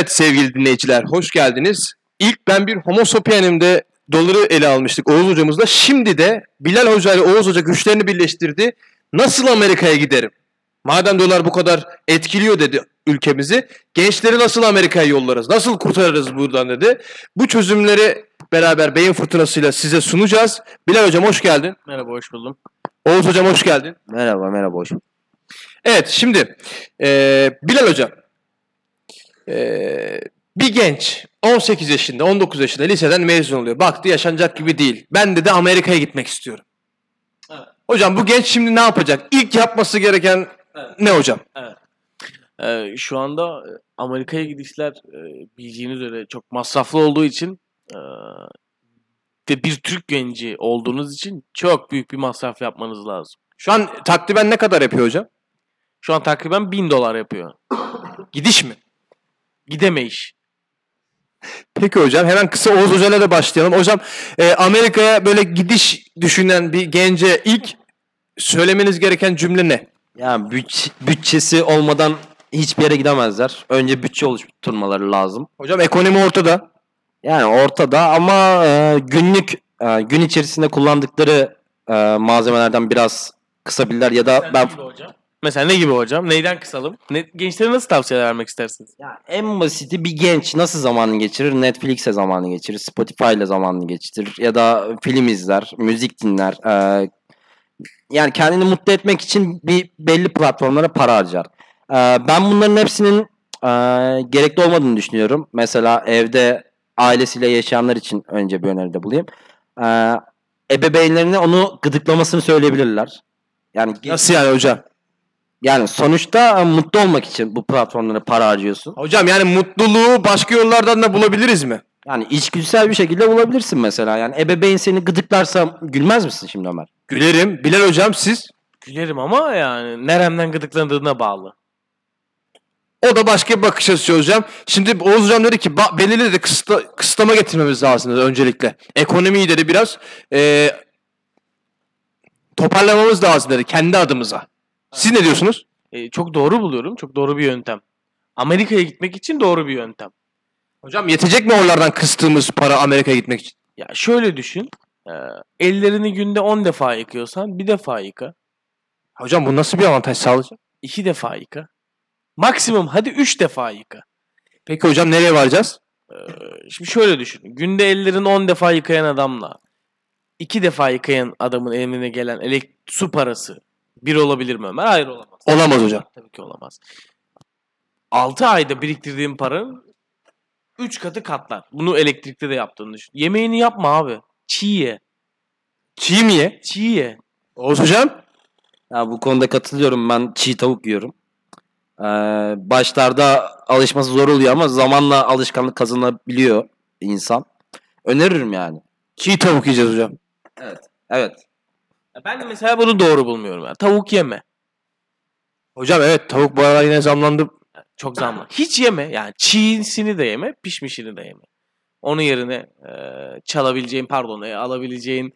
Evet sevgili dinleyiciler hoş geldiniz. İlk ben bir Homo sapiens'imde doları ele almıştık Oğuz hocamızla. Şimdi de Bilal Hoca ile Oğuz Hoca güçlerini birleştirdi. Nasıl Amerika'ya giderim? Madem dolar bu kadar etkiliyor dedi ülkemizi. Gençleri nasıl Amerika'ya yollarız? Nasıl kurtarırız buradan dedi. Bu çözümleri beraber beyin fırtınasıyla size sunacağız. Bilal Hocam hoş geldin. Merhaba, hoş buldum. Oğuz Hocam hoş geldin. Merhaba, merhaba hoş bulduk. Evet şimdi eee, Bilal Hocam eee, bir genç 18 yaşında 19 yaşında liseden mezun oluyor. Baktı yaşanacak gibi değil. Ben de de Amerika'ya gitmek istiyorum. Evet. Hocam bu genç şimdi ne yapacak? İlk yapması gereken Evet. ne hocam? Ee, şu anda e, Amerika'ya gidişler e, bildiğiniz üzere çok masraflı olduğu için e, ve bir Türk genci olduğunuz için çok büyük bir masraf yapmanız lazım. Şu an takriben ne kadar yapıyor hocam? Şu an takriben 1000 dolar yapıyor. Gidiş mi? Gidemeyiş. Peki hocam hemen kısa Oğuz Hoca'yla da başlayalım. Hocam e, Amerika'ya böyle gidiş düşünen bir gence ilk söylemeniz gereken cümle ne? Yani büt- bütçesi olmadan hiçbir yere gidemezler. Önce bütçe oluşturmaları lazım. Hocam ekonomi ortada. Yani ortada ama e, günlük e, gün içerisinde kullandıkları e, malzemelerden biraz kısabilirler ya da ben hocam? Mesela ne gibi hocam? Neyden kısalım? Ne, gençlere nasıl tavsiyeler vermek istersiniz? Ya en basiti bir genç nasıl zamanını geçirir? Netflix'e zamanını geçirir, Spotify'la zamanını geçirir ya da film izler, müzik dinler. E, yani kendini mutlu etmek için bir belli platformlara para harcar. E, ben bunların hepsinin e, gerekli olmadığını düşünüyorum. Mesela evde ailesiyle yaşayanlar için önce bir öneride bulayım. E, ebeveynlerine onu gıdıklamasını söyleyebilirler. Yani Nasıl yani hocam? Yani sonuçta e, mutlu olmak için bu platformlara para harcıyorsun. Hocam yani mutluluğu başka yollardan da bulabiliriz mi? Yani içgüdüsel bir şekilde bulabilirsin mesela. Yani ebeveyn seni gıdıklarsa gülmez misin şimdi Ömer? Gülerim. Bilal hocam siz? Gülerim ama yani neremden gıdıklandığına bağlı. O da başka bir bakış açısı hocam. Şimdi Oğuz hocam dedi ki belirli de kısıtla, kısıtlama getirmemiz lazım dedi öncelikle. Ekonomiyi dedi biraz e, toparlamamız lazım dedi kendi adımıza. Siz ne diyorsunuz? E, çok doğru buluyorum. Çok doğru bir yöntem. Amerika'ya gitmek için doğru bir yöntem. Hocam yetecek mi oralardan kıstığımız para Amerika'ya gitmek için? Ya şöyle düşün. e, ellerini günde 10 defa yıkıyorsan bir defa yıka. Hocam bu nasıl bir avantaj sağlayacak? iki defa yıka. Maksimum hadi 3 defa yıka. Peki hocam nereye varacağız? E, şimdi şöyle düşün. Günde ellerini 10 defa yıkayan adamla iki defa yıkayan adamın eline gelen elek su parası bir olabilir mi Ömer? Hayır olamaz. Olamaz hocam. Tabii ki olamaz. 6 ayda biriktirdiğin paranın 3 katı katlar. Bunu elektrikte de yaptığını düşün. Yemeğini yapma abi. Çiğ ye. Çiğ mi ye? Çiğ ye. Oğuz hocam? Ya bu konuda katılıyorum. Ben çiğ tavuk yiyorum. Ee, başlarda alışması zor oluyor ama zamanla alışkanlık kazanabiliyor insan. Öneririm yani. Çiğ tavuk yiyeceğiz hocam. Evet. Ya Ben de mesela bunu doğru bulmuyorum. Yani. Tavuk yeme. Hocam evet tavuk bu aralar yine zamlandı. Çok zamlı. Hiç yeme. Yani çiğsini de yeme, pişmişini de yeme. Onun yerine e, çalabileceğin, pardon, e, alabileceğin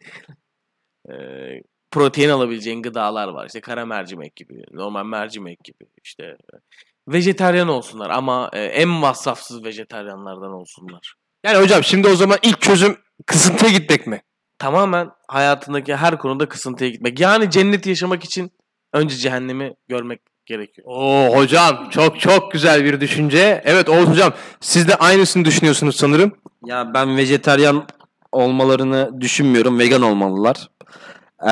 e, protein alabileceğin gıdalar var. İşte kara mercimek gibi, normal mercimek gibi. İşte e, vejetaryen olsunlar ama e, en masrafsız vejetaryenlerden olsunlar. Yani hocam şimdi o zaman ilk çözüm kısıntıya gitmek mi? Tamamen hayatındaki her konuda kısıntıya gitmek. Yani cennet yaşamak için önce cehennemi görmek gerekiyor. Oo hocam çok çok güzel bir düşünce. Evet Oğuz hocam siz de aynısını düşünüyorsunuz sanırım. Ya ben vejetaryen olmalarını düşünmüyorum. Vegan olmalılar. Ee,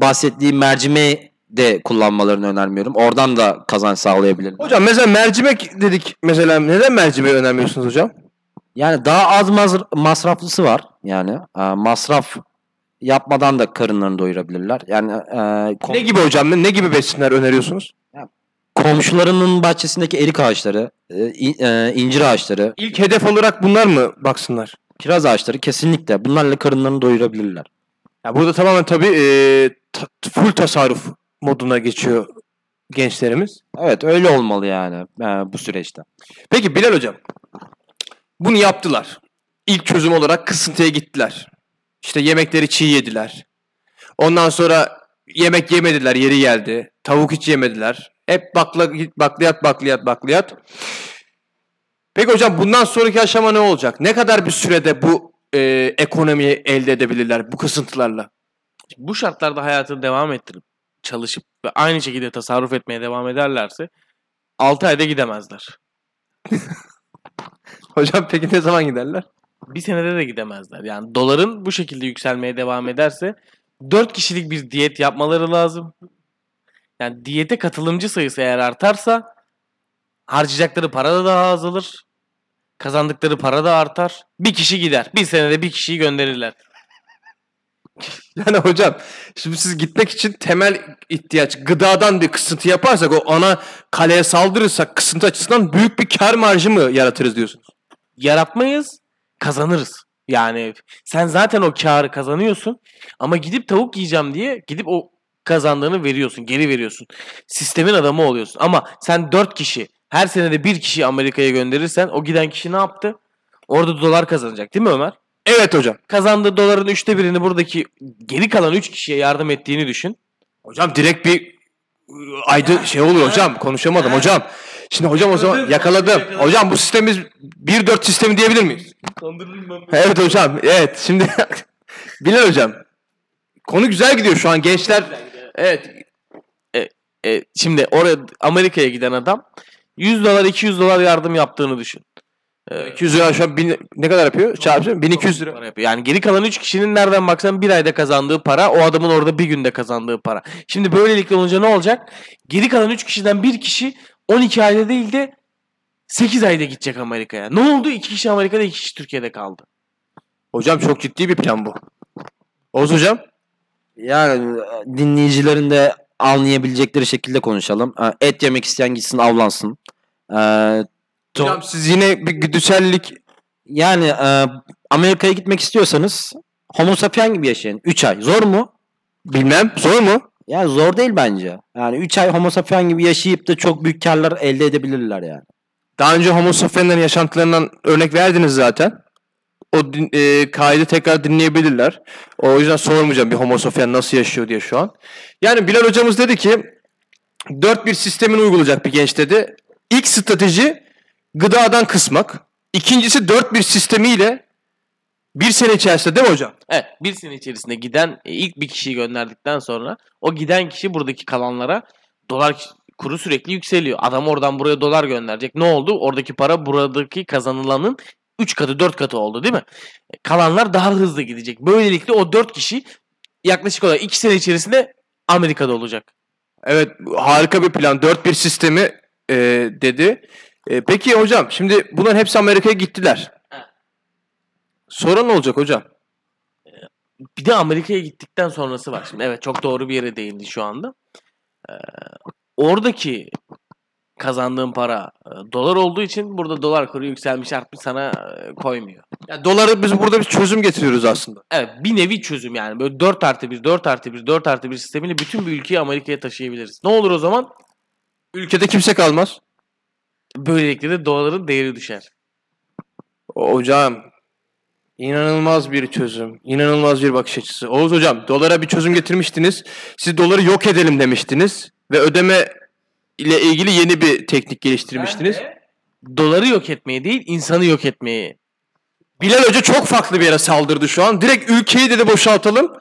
bahsettiğim mercimeği de kullanmalarını önermiyorum. Oradan da kazanç sağlayabilirler. Hocam mesela mercimek dedik mesela neden mercimeği önermiyorsunuz hocam? Yani daha az maz- masraflısı var. Yani e, masraf yapmadan da karınlarını doyurabilirler. Yani e, Ne gibi hocam ne gibi besinler öneriyorsunuz? komşularının bahçesindeki erik ağaçları, e, e, incir ağaçları, İlk hedef olarak bunlar mı baksınlar? kiraz ağaçları kesinlikle bunlarla karınlarını doyurabilirler. Ya burada tamamen tabii e, ta- full tasarruf moduna geçiyor gençlerimiz. Evet öyle olmalı yani e, bu süreçte. Peki Bilal hocam bunu yaptılar. İlk çözüm olarak kısıntıya gittiler. İşte yemekleri çiğ yediler. Ondan sonra yemek yemediler yeri geldi. Tavuk hiç yemediler. Hep bakla, bakliyat bakliyat bakliyat. Peki hocam bundan sonraki aşama ne olacak? Ne kadar bir sürede bu e, ekonomiyi elde edebilirler bu kısıntılarla? Bu şartlarda hayatını devam ettirip çalışıp ve aynı şekilde tasarruf etmeye devam ederlerse 6 ayda gidemezler. Hocam peki ne zaman giderler? Bir senede de gidemezler. Yani doların bu şekilde yükselmeye devam ederse 4 kişilik bir diyet yapmaları lazım. Yani diyete katılımcı sayısı eğer artarsa harcayacakları para da daha azalır. Kazandıkları para da artar. Bir kişi gider. Bir senede bir kişiyi gönderirler. Yani hocam şimdi siz gitmek için temel ihtiyaç gıdadan bir kısıntı yaparsak o ana kaleye saldırırsak kısıntı açısından büyük bir kar marjı mı yaratırız diyorsunuz? yaratmayız, kazanırız. Yani sen zaten o karı kazanıyorsun ama gidip tavuk yiyeceğim diye gidip o kazandığını veriyorsun, geri veriyorsun. Sistemin adamı oluyorsun. Ama sen 4 kişi, her senede bir kişi Amerika'ya gönderirsen o giden kişi ne yaptı? Orada dolar kazanacak değil mi Ömer? Evet hocam. Kazandığı doların üçte birini buradaki geri kalan 3 kişiye yardım ettiğini düşün. Hocam direkt bir ıı, aydı şey oluyor hocam konuşamadım hocam. Şimdi hocam o zaman yakaladım. Hocam bu sistemimiz 1-4 sistemi diyebilir miyiz? Evet hocam. Evet şimdi Bilal hocam. Konu güzel gidiyor şu an gençler. Evet. E, şimdi oraya Amerika'ya giden adam 100 dolar 200 dolar yardım yaptığını düşün. 200 lira şu an bin- ne kadar yapıyor? Çarpsın 1200 lira. yapıyor. Yani geri kalan 3 kişinin nereden baksan bir ayda kazandığı para o adamın orada bir günde kazandığı para. Şimdi böylelikle olunca ne olacak? Geri kalan 3 kişiden bir kişi 12 ayda değil de 8 ayda gidecek Amerika'ya. Ne oldu? 2 kişi Amerika'da 2 kişi Türkiye'de kaldı. Hocam çok ciddi bir plan bu. Oğuz hocam. Yani e, dinleyicilerin de anlayabilecekleri şekilde konuşalım. Et yemek isteyen gitsin avlansın. E, to- Hocam siz yine bir güdüsellik Yani e, Amerika'ya gitmek istiyorsanız Homo sapien gibi yaşayın. 3 ay. Zor mu? bilmem zor mu? Yani zor değil bence. Yani 3 ay Homo sapien gibi yaşayıp da çok büyük karlar elde edebilirler yani. Daha önce Homo sapiens'lerin yaşantılarından örnek verdiniz zaten. O din, e, kaydı tekrar dinleyebilirler. O yüzden sormayacağım bir Homo sapien nasıl yaşıyor diye şu an. Yani Bilal hocamız dedi ki 4-1 sistemini uygulayacak bir genç dedi. İlk strateji gıdadan kısmak. İkincisi 4-1 sistemiyle bir sene içerisinde değil mi hocam? Evet bir sene içerisinde giden e, ilk bir kişiyi gönderdikten sonra o giden kişi buradaki kalanlara dolar kuru sürekli yükseliyor. Adam oradan buraya dolar gönderecek. Ne oldu? Oradaki para buradaki kazanılanın 3 katı 4 katı oldu değil mi? E, Kalanlar daha hızlı gidecek. Böylelikle o 4 kişi yaklaşık olarak 2 sene içerisinde Amerika'da olacak. Evet harika bir plan. 4-1 sistemi e, dedi. E, peki hocam şimdi bunların hepsi Amerika'ya gittiler. Sonra ne olacak hocam? Bir de Amerika'ya gittikten sonrası var. Şimdi evet çok doğru bir yere değindi şu anda. Ee, oradaki kazandığın para e, dolar olduğu için burada dolar kuru yükselmiş artmış sana e, koymuyor. Ya doları biz burada bir çözüm getiriyoruz aslında. Evet bir nevi çözüm yani. Böyle 4 artı 1, 4 artı 1, 4 artı 1 sistemiyle bütün bir ülkeyi Amerika'ya taşıyabiliriz. Ne olur o zaman? Ülkede kimse kalmaz. Böylelikle de doların değeri düşer. Hocam inanılmaz bir çözüm. inanılmaz bir bakış açısı. Oğuz hocam dolara bir çözüm getirmiştiniz. Siz doları yok edelim demiştiniz. Ve ödeme ile ilgili yeni bir teknik geliştirmiştiniz. Doları yok etmeyi değil, insanı yok etmeyi. Bilal Hoca çok farklı bir yere saldırdı şu an. Direkt ülkeyi dedi boşaltalım.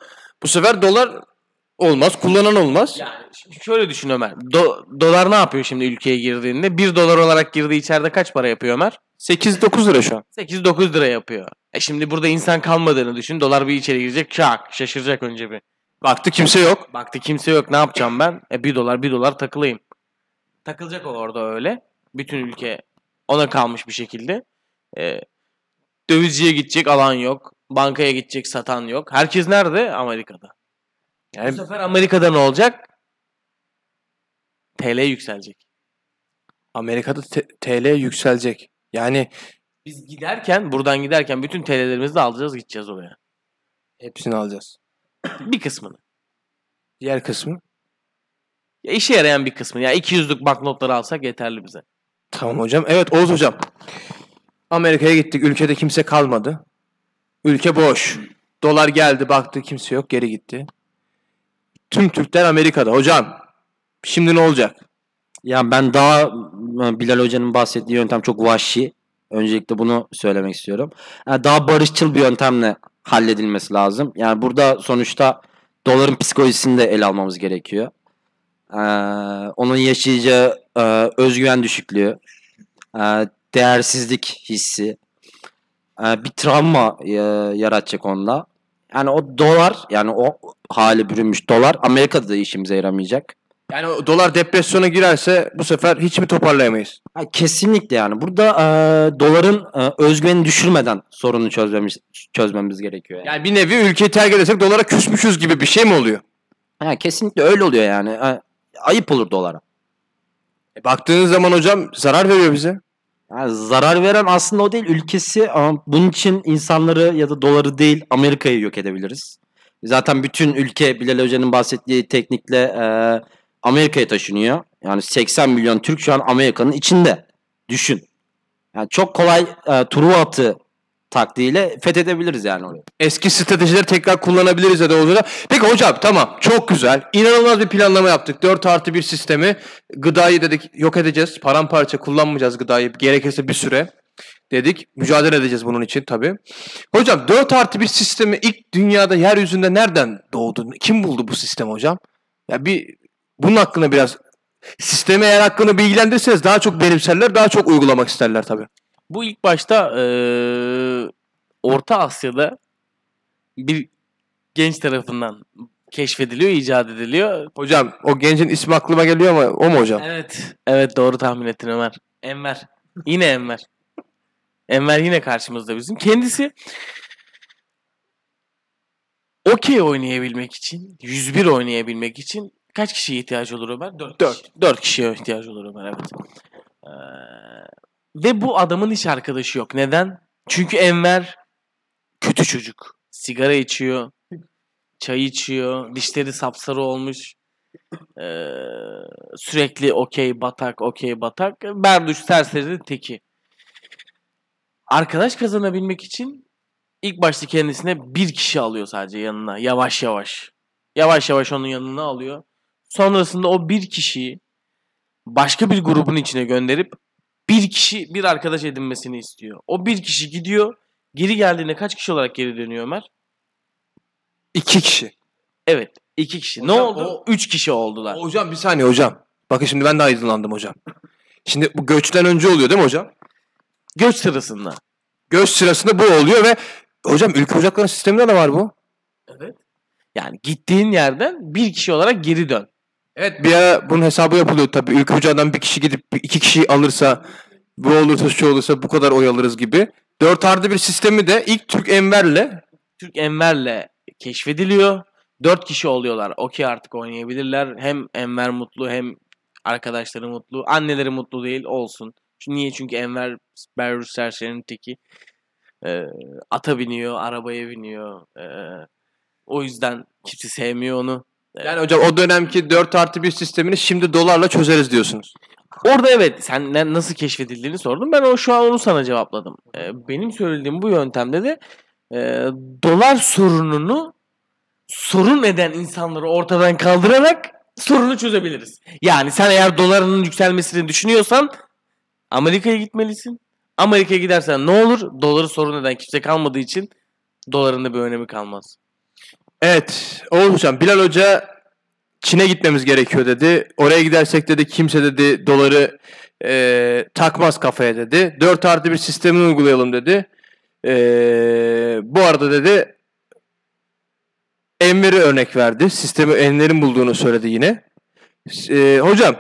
Bu sefer dolar olmaz. Kullanan olmaz. Yani şimdi şöyle düşün Ömer. Do- dolar ne yapıyor şimdi ülkeye girdiğinde? 1 dolar olarak girdiği içeride kaç para yapıyor Ömer? 8-9 lira şu an. 8-9 lira yapıyor. E şimdi burada insan kalmadığını düşün. Dolar bir içeri girecek. Şak şaşıracak önce bir. Baktı kimse yok. Baktı kimse yok ne yapacağım ben? E 1 dolar 1 dolar takılayım. Takılacak o orada öyle. Bütün ülke ona kalmış bir şekilde. E, dövizciye gidecek alan yok. Bankaya gidecek satan yok. Herkes nerede? Amerika'da. Yani Bu sefer Amerika'da ne olacak? TL yükselecek. Amerika'da te- TL yükselecek. Yani Biz giderken, buradan giderken bütün TL'lerimizi de alacağız gideceğiz oraya. hepsini alacağız. Bir kısmını. Diğer kısmı. Ya işe yarayan bir kısmını. Ya 200'lük banknotları alsak yeterli bize. Tamam hocam. Evet Oğuz hocam. Amerika'ya gittik. Ülkede kimse kalmadı. Ülke boş. Dolar geldi baktı kimse yok geri gitti. Tüm Türkler Amerika'da. Hocam şimdi ne olacak? Yani ben daha e, Bilal Hoca'nın bahsettiği yöntem çok vahşi. Öncelikle bunu söylemek istiyorum. Yani daha barışçıl bir yöntemle halledilmesi lazım. Yani burada sonuçta doların psikolojisini de ele almamız gerekiyor. Ee, onun yaşayacağı e, özgüven düşüklüğü, e, değersizlik hissi, e, bir travma e, yaratacak onda. Yani o dolar, yani o hale bürünmüş dolar Amerika'da da işimize yaramayacak. Yani o dolar depresyona girerse bu sefer hiç mi toparlayamayız? Ha, kesinlikle yani. Burada e, doların e, özgüvenini düşürmeden sorunu çözmemiz çözmemiz gerekiyor. Yani. Yani bir nevi ülkeyi terk edersek dolara küsmüşüz gibi bir şey mi oluyor? Ha, kesinlikle öyle oluyor yani. E, ayıp olur dolara. E, baktığınız zaman hocam zarar veriyor bize. Yani zarar veren aslında o değil ülkesi ama bunun için insanları ya da doları değil Amerika'yı yok edebiliriz. Zaten bütün ülke Bilal Hoca'nın bahsettiği teknikle e, Amerika'ya taşınıyor. Yani 80 milyon Türk şu an Amerika'nın içinde. Düşün. Yani çok kolay e, Truva atı taktiğiyle fethedebiliriz yani orayı. Eski stratejileri tekrar kullanabiliriz da olur. Peki hocam tamam çok güzel. İnanılmaz bir planlama yaptık. 4 artı 1 sistemi. Gıdayı dedik yok edeceğiz. Paramparça kullanmayacağız gıdayı. Gerekirse bir süre dedik. Mücadele edeceğiz bunun için tabii. Hocam 4 artı 1 sistemi ilk dünyada yeryüzünde nereden doğdu? Kim buldu bu sistemi hocam? Ya bir bunun hakkında biraz sisteme eğer hakkında bilgilendirirseniz daha çok benimserler, daha çok uygulamak isterler tabii. Bu ilk başta eee, Orta Asya'da bir genç tarafından keşfediliyor, icat ediliyor. Hocam o gencin ismi aklıma geliyor ama o mu hocam? Evet. Evet doğru tahmin ettin Ömer. Enver. Yine Enver. Enver yine karşımızda bizim. Kendisi okey oynayabilmek için, 101 oynayabilmek için kaç kişiye ihtiyacı olur Ömer? 4. Dört. 4 kişiye ihtiyacı olur Ömer evet. Ee, ve bu adamın hiç arkadaşı yok. Neden? Çünkü Enver kötü çocuk. Sigara içiyor, çay içiyor, dişleri sapsarı olmuş. Ee, sürekli okey batak, okey batak. Berduş serserinin teki. Arkadaş kazanabilmek için ilk başta kendisine bir kişi alıyor sadece yanına. Yavaş yavaş. Yavaş yavaş onun yanına alıyor. Sonrasında o bir kişiyi başka bir grubun içine gönderip bir kişi bir arkadaş edinmesini istiyor. O bir kişi gidiyor. Geri geldiğinde kaç kişi olarak geri dönüyor Ömer? İki kişi. Evet. iki kişi. ne Hocam, oldu? o- Üç kişi oldular. Hocam bir saniye hocam. Bakın şimdi ben de aydınlandım hocam. Şimdi bu göçten önce oluyor değil mi hocam? Göç sırasında. Göç sırasında bu oluyor ve hocam ülke ocakları sisteminde de var bu. Evet. Yani gittiğin yerden bir kişi olarak geri dön. Evet bir ara bunun hesabı yapılıyor tabii. Ocağından bir kişi gidip iki kişi alırsa bu olursa şu olursa bu kadar oy alırız gibi. Dört artı bir sistemi de ilk Türk Enver'le Türk Enver'le keşfediliyor. Dört kişi oluyorlar. Okey artık oynayabilirler. Hem Enver mutlu hem arkadaşları mutlu. Anneleri mutlu değil olsun. Niye? Çünkü Enver Berrus serserinin teki. Ee, ata biniyor, arabaya biniyor. Ee, o yüzden kimse sevmiyor onu. Yani hocam o dönemki 4 artı 1 sistemini şimdi dolarla çözeriz diyorsunuz. Orada evet sen ne- nasıl keşfedildiğini sordun. Ben o şu an onu sana cevapladım. Ee, benim söylediğim bu yöntemde de e, dolar sorununu sorun eden insanları ortadan kaldırarak sorunu çözebiliriz. Yani sen eğer dolarının yükselmesini düşünüyorsan Amerika'ya gitmelisin. Amerika'ya gidersen ne olur? Doları sorun eden kimse kalmadığı için doların da bir önemi kalmaz. Evet Oğuz hocam Bilal Hoca Çin'e gitmemiz gerekiyor dedi. Oraya gidersek dedi kimse dedi doları e, takmaz kafaya dedi. 4 artı bir sistemini uygulayalım dedi. E, bu arada dedi Enver'i örnek verdi. Sistemi Enver'in bulduğunu söyledi yine. E, hocam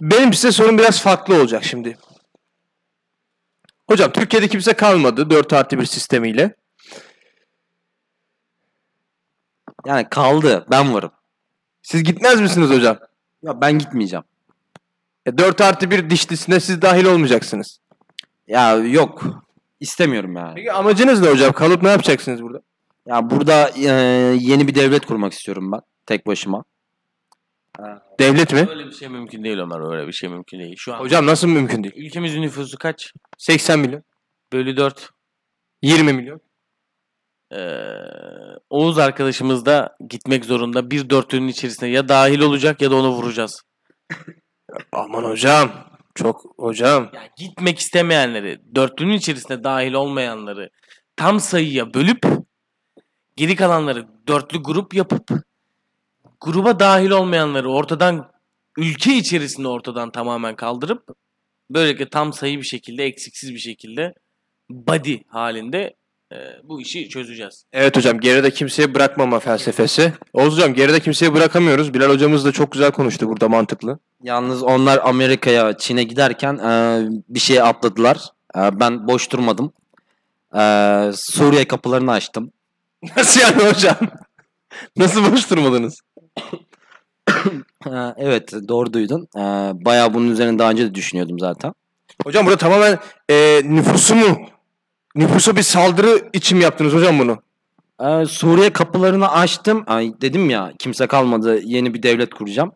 benim size sorum biraz farklı olacak şimdi. Hocam Türkiye'de kimse kalmadı 4 artı bir sistemiyle. Yani kaldı. Ben varım. Siz gitmez misiniz hocam? Ya ben gitmeyeceğim. E, 4 artı 1 dişlisine siz dahil olmayacaksınız. Ya yok. İstemiyorum yani. Peki amacınız ne hocam? Kalıp ne yapacaksınız burada? Ya burada e, yeni bir devlet kurmak istiyorum ben. Tek başıma. Devlet mi? Öyle bir şey mümkün değil Ömer. Öyle bir şey mümkün değil. Şu an Hocam nasıl mümkün değil? ülkemizin nüfusu kaç? 80 milyon. Bölü 4. 20 milyon. Ee, Oğuz arkadaşımız da gitmek zorunda. Bir dörtlünün içerisine ya dahil olacak ya da onu vuracağız. Aman hocam. Çok hocam. Yani gitmek istemeyenleri, dörtlünün içerisinde dahil olmayanları tam sayıya bölüp geri kalanları dörtlü grup yapıp gruba dahil olmayanları ortadan ülke içerisinde ortadan tamamen kaldırıp böylelikle tam sayı bir şekilde eksiksiz bir şekilde body halinde e, bu işi çözeceğiz. Evet hocam geride kimseye bırakmama felsefesi. Oğuz hocam geride kimseye bırakamıyoruz. Bilal hocamız da çok güzel konuştu burada mantıklı. Yalnız onlar Amerika'ya, Çin'e giderken e, bir şey atladılar. E, ben boş durmadım. E, Suriye kapılarını açtım. Nasıl yani hocam? Nasıl boş durmadınız? E, evet doğru duydun. E, bayağı bunun üzerine daha önce de düşünüyordum zaten. Hocam burada tamamen e, nüfusu mu? Nüfusa bir saldırı için yaptınız hocam bunu? E, Suriye kapılarını açtım. Ay, dedim ya kimse kalmadı yeni bir devlet kuracağım.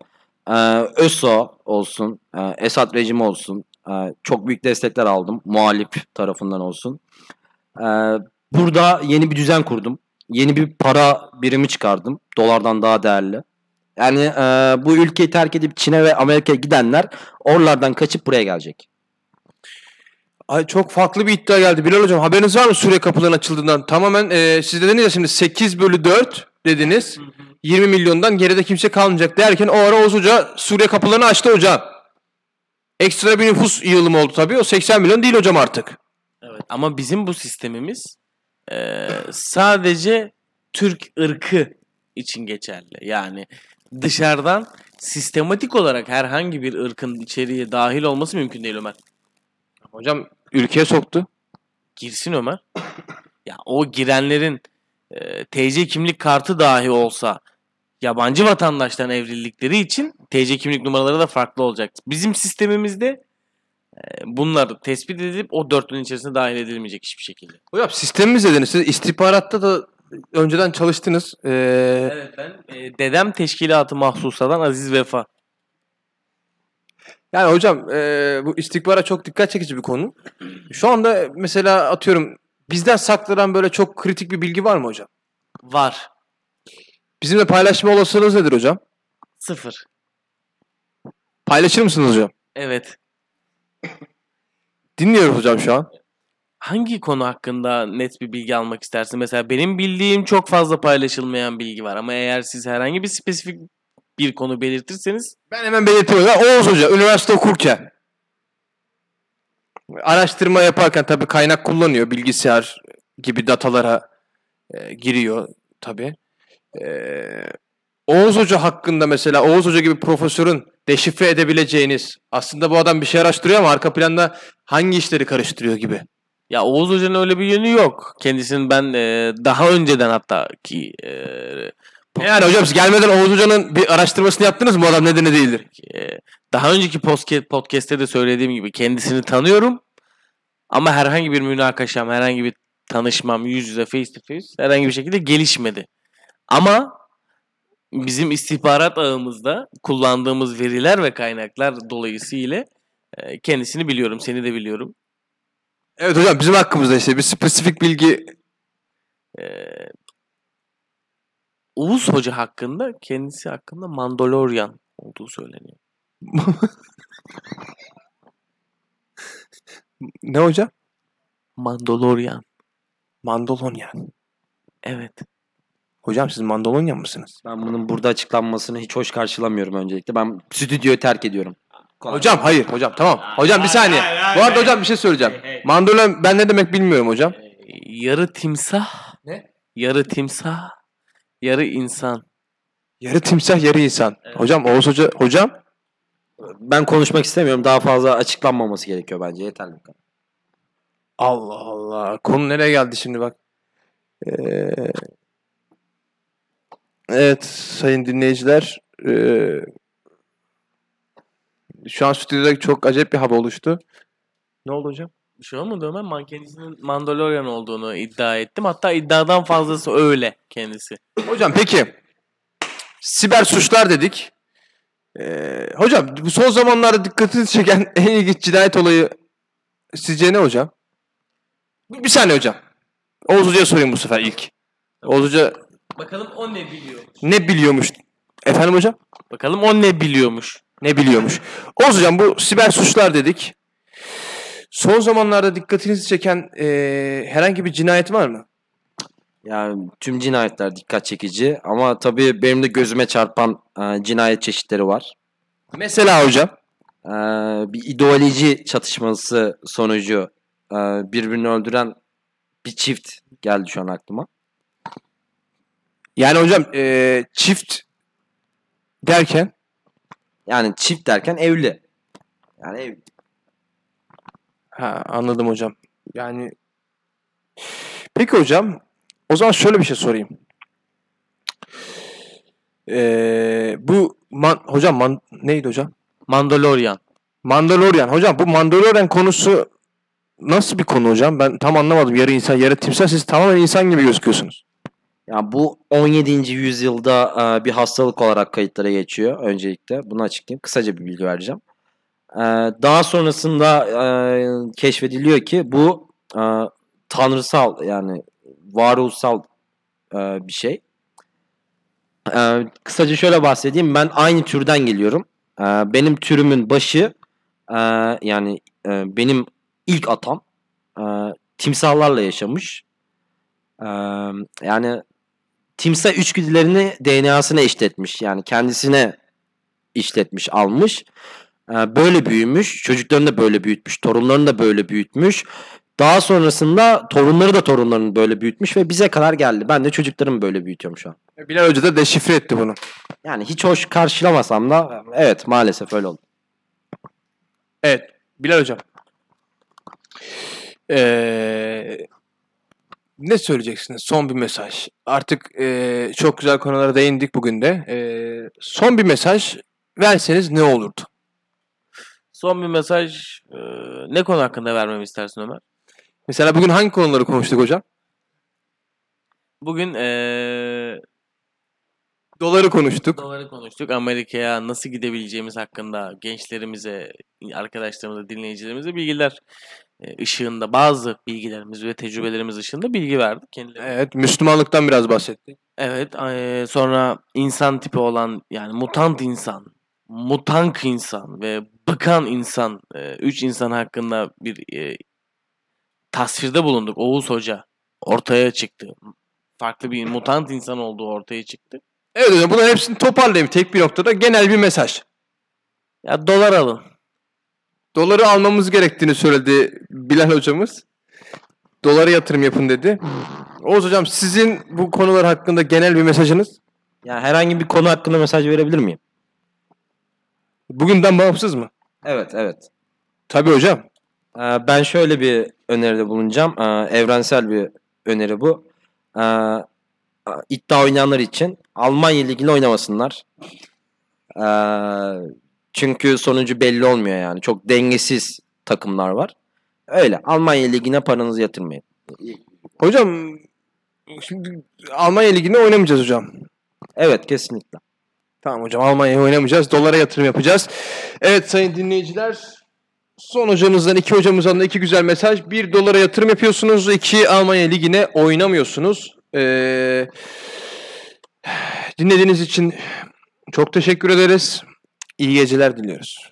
E, ÖSO olsun, e, Esad rejimi olsun. E, çok büyük destekler aldım. Muhalif tarafından olsun. E, burada yeni bir düzen kurdum. Yeni bir para birimi çıkardım. Dolardan daha değerli. Yani e, bu ülkeyi terk edip Çin'e ve Amerika'ya gidenler oralardan kaçıp buraya gelecek. Ay çok farklı bir iddia geldi. Bilal hocam haberiniz var mı Suriye kapılarının açıldığından? Tamamen e, siz dediniz ya şimdi 8 bölü 4 dediniz. 20 milyondan geride kimse kalmayacak derken o ara Oğuz Hoca Suriye kapılarını açtı hocam. Ekstra bir nüfus yığılımı oldu tabii. O 80 milyon değil hocam artık. Evet. Ama bizim bu sistemimiz eee, sadece Türk ırkı için geçerli. Yani dışarıdan sistematik olarak herhangi bir ırkın içeriye dahil olması mümkün değil Ömer. Hocam ülkeye soktu. Girsin Ömer. Ya o girenlerin eee, TC kimlik kartı dahi olsa yabancı vatandaştan evrildikleri için TC kimlik numaraları da farklı olacak. Bizim sistemimizde eee, bunlar tespit edilip o dörtlünün içerisine dahil edilmeyecek hiçbir şekilde. Hocam sistemimiz dediniz. Siz istihbaratta da önceden çalıştınız. Ee, Evet ben e, dedem teşkilatı mahsusadan Aziz Vefa. Yani hocam e, bu istihbara çok dikkat çekici bir konu. Şu anda mesela atıyorum bizden saklanan böyle çok kritik bir bilgi var mı hocam? Var. Bizimle paylaşma olasılığınız nedir hocam? Sıfır. Paylaşır mısınız hocam? Evet. Dinliyoruz hocam şu an. Hangi konu hakkında net bir bilgi almak istersin? Mesela benim bildiğim çok fazla paylaşılmayan bilgi var ama eğer siz herhangi bir spesifik bir konu belirtirseniz Ben hemen belirtiyorum. Oğuz Hoca üniversite okurken araştırma yaparken tabii kaynak kullanıyor. Bilgisayar gibi datalara e, giriyor tabii. E, Oğuz Hoca hakkında mesela Oğuz Hoca gibi profesörün deşifre edebileceğiniz aslında bu adam bir şey araştırıyor ama arka planda hangi işleri karıştırıyor gibi. ya Oğuz Hoca'nın öyle bir yönü yok. Kendisinin ben e, daha önceden hatta ki e, Yani hocam siz gelmeden Oğuz Hoca'nın bir araştırmasını yaptınız mı bu adam nedir ne değildir? e, daha önceki podcast, podcast'te de söylediğim gibi kendisini tanıyorum. Ama herhangi bir münakaşam, herhangi bir tanışmam yüz yüze face to face herhangi bir şekilde gelişmedi. Ama bizim istihbarat ağımızda kullandığımız veriler ve kaynaklar dolayısıyla e, kendisini biliyorum, seni de biliyorum. Evet hocam bizim hakkımızda işte bir spesifik bilgi E, Oğuz Hoca hakkında, kendisi hakkında Mandalorian olduğu söyleniyor. ne hocam? Mandalorian. Mandalorian. Evet. Hocam siz Mandalorian mısınız? Ben bunun burada açıklanmasını hiç hoş karşılamıyorum öncelikle. Ben stüdyoyu terk ediyorum. Hocam hayır hocam tamam. Hocam bir saniye. Bu arada hocam bir şey söyleyeceğim. Mandalorian ben ne demek bilmiyorum hocam. E, yarı timsah. Ne? Yarı timsah. Yarı insan. Yarı timsah yarı insan. Hocam Oğuz Hoca hocam Ben konuşmak istemiyorum. Daha fazla açıklanmaması gerekiyor bence. Yeterli. bu kadar. Allah Allah. Konu nereye geldi şimdi bak. Ee, evet sayın dinleyiciler. ee, şu an stüdyoda çok acayip bir hava oluştu. Ne oldu hocam? Şey olmadı Ömer. Man kendisinin Mandalorian olduğunu iddia ettim. Hatta iddiadan fazlası öyle kendisi. Hocam peki siber suçlar dedik. Ee, hocam bu son zamanlarda dikkatinizi çeken en ilginç cinayet olayı sizce ne hocam? Bir, bir saniye hocam. Oğuz Hoca'ya sorayım bu sefer ilk. Oğuz Hoca Bakalım o ne biliyor. ne biliyormuş? Efendim hocam? Bakalım o ne biliyormuş. Ne biliyormuş. Oğuz hocam bu siber suçlar dedik. Son zamanlarda dikkatinizi çeken eee, herhangi bir cinayet var mı? Yani tüm cinayetler dikkat çekici ama tabii benim de gözüme çarpan e, cinayet çeşitleri var. Mesela hocam. E, bir ideoloji çatışması sonucu e, birbirini öldüren bir çift geldi şu an aklıma. Yani hocam eee, çift derken Yani çift derken evli. Yani evli. Ha anladım hocam. Yani peki hocam o zaman şöyle bir şey sorayım. Ee, bu man- hocam man- neydi hocam? Mandalorian. Mandalorian. Hocam bu Mandalorian konusu nasıl bir konu hocam? Ben tam anlamadım. Yarı insan, yarı timsah. Siz tamamen insan gibi gözüküyorsunuz. Ya bu 17. yüzyılda bir hastalık olarak kayıtlara geçiyor öncelikle. Bunu açıklayayım. Kısaca bir bilgi vereceğim. E, daha sonrasında e, keşfediliyor ki bu e, tanrısal yani varoluşsal e, bir şey. E, kısaca şöyle bahsedeyim. Ben aynı türden geliyorum. E, benim türümün başı e, yani e, benim ilk atam e, timsahlarla yaşamış. E, yani timsah içgüdülerini DNA'sına işletmiş. Yani kendisine işletmiş, almış. Ee, Böyle büyümüş. Çocuklarını da böyle büyütmüş. Torunlarını da böyle büyütmüş. Daha sonrasında torunları da torunlarını böyle büyütmüş ve bize kadar geldi. Ben de çocuklarımı böyle büyütüyorum şu an. Bilal Hoca da deşifre etti bunu. Yani hiç hoş karşılamasam da evet maalesef öyle oldu. Evet. Bilal hocam. Ee, ne söyleyeceksiniz? Son bir mesaj. Artık ee, çok güzel konulara değindik bugün de. Ee, son bir mesaj verseniz ne olurdu? Son bir mesaj. e, ne konu hakkında vermemi istersin Ömer? Mesela bugün hangi konuları konuştuk hocam? Bugün e, Doları konuştuk. doları konuştuk. Amerika'ya nasıl gidebileceğimiz hakkında gençlerimize, arkadaşlarımıza, dinleyicilerimize bilgiler e, ışığında bazı bilgilerimiz ve tecrübelerimiz ışığında bilgi verdik kendilerine. Evet, Müslümanlıktan biraz bahsettik. Evet, eee, sonra insan tipi olan yani mutant insan, mutank insan ve bıkan insan, eee, üç insan hakkında bir eee, tasvirde bulunduk. Oğuz Hoca ortaya çıktı. Farklı bir mutant insan olduğu ortaya çıktı. Evet hocam bunların hepsini toparlayayım tek bir noktada. Genel bir mesaj. Ya dolar alın. Doları almamız gerektiğini söyledi Bilal hocamız. Dolara yatırım yapın dedi. Oğuz hocam sizin bu konular hakkında genel bir mesajınız? Yani herhangi bir konu hakkında mesaj verebilir miyim? Bugünden bağımsız mı? Evet, evet. Tabii hocam. Ee, Ben şöyle bir öneride bulunacağım. Ee, Evrensel bir öneri bu. Ee, iddia oynayanlar için Almanya Ligi'nde oynamasınlar. Çünkü sonucu belli olmuyor yani. Çok dengesiz takımlar var. Öyle. Almanya Ligi'ne paranızı yatırmayın. Hocam şimdi Almanya Ligi'nde oynamayacağız hocam. Evet kesinlikle. Tamam hocam Almanya'ya oynamayacağız. Dolara yatırım yapacağız. Evet sayın dinleyiciler. Son hocamızdan iki hocamızdan da iki güzel mesaj. Bir dolara yatırım yapıyorsunuz. iki Almanya Ligi'ne oynamıyorsunuz. Ee, dinlediğiniz için çok teşekkür ederiz. İyi geceler diliyoruz.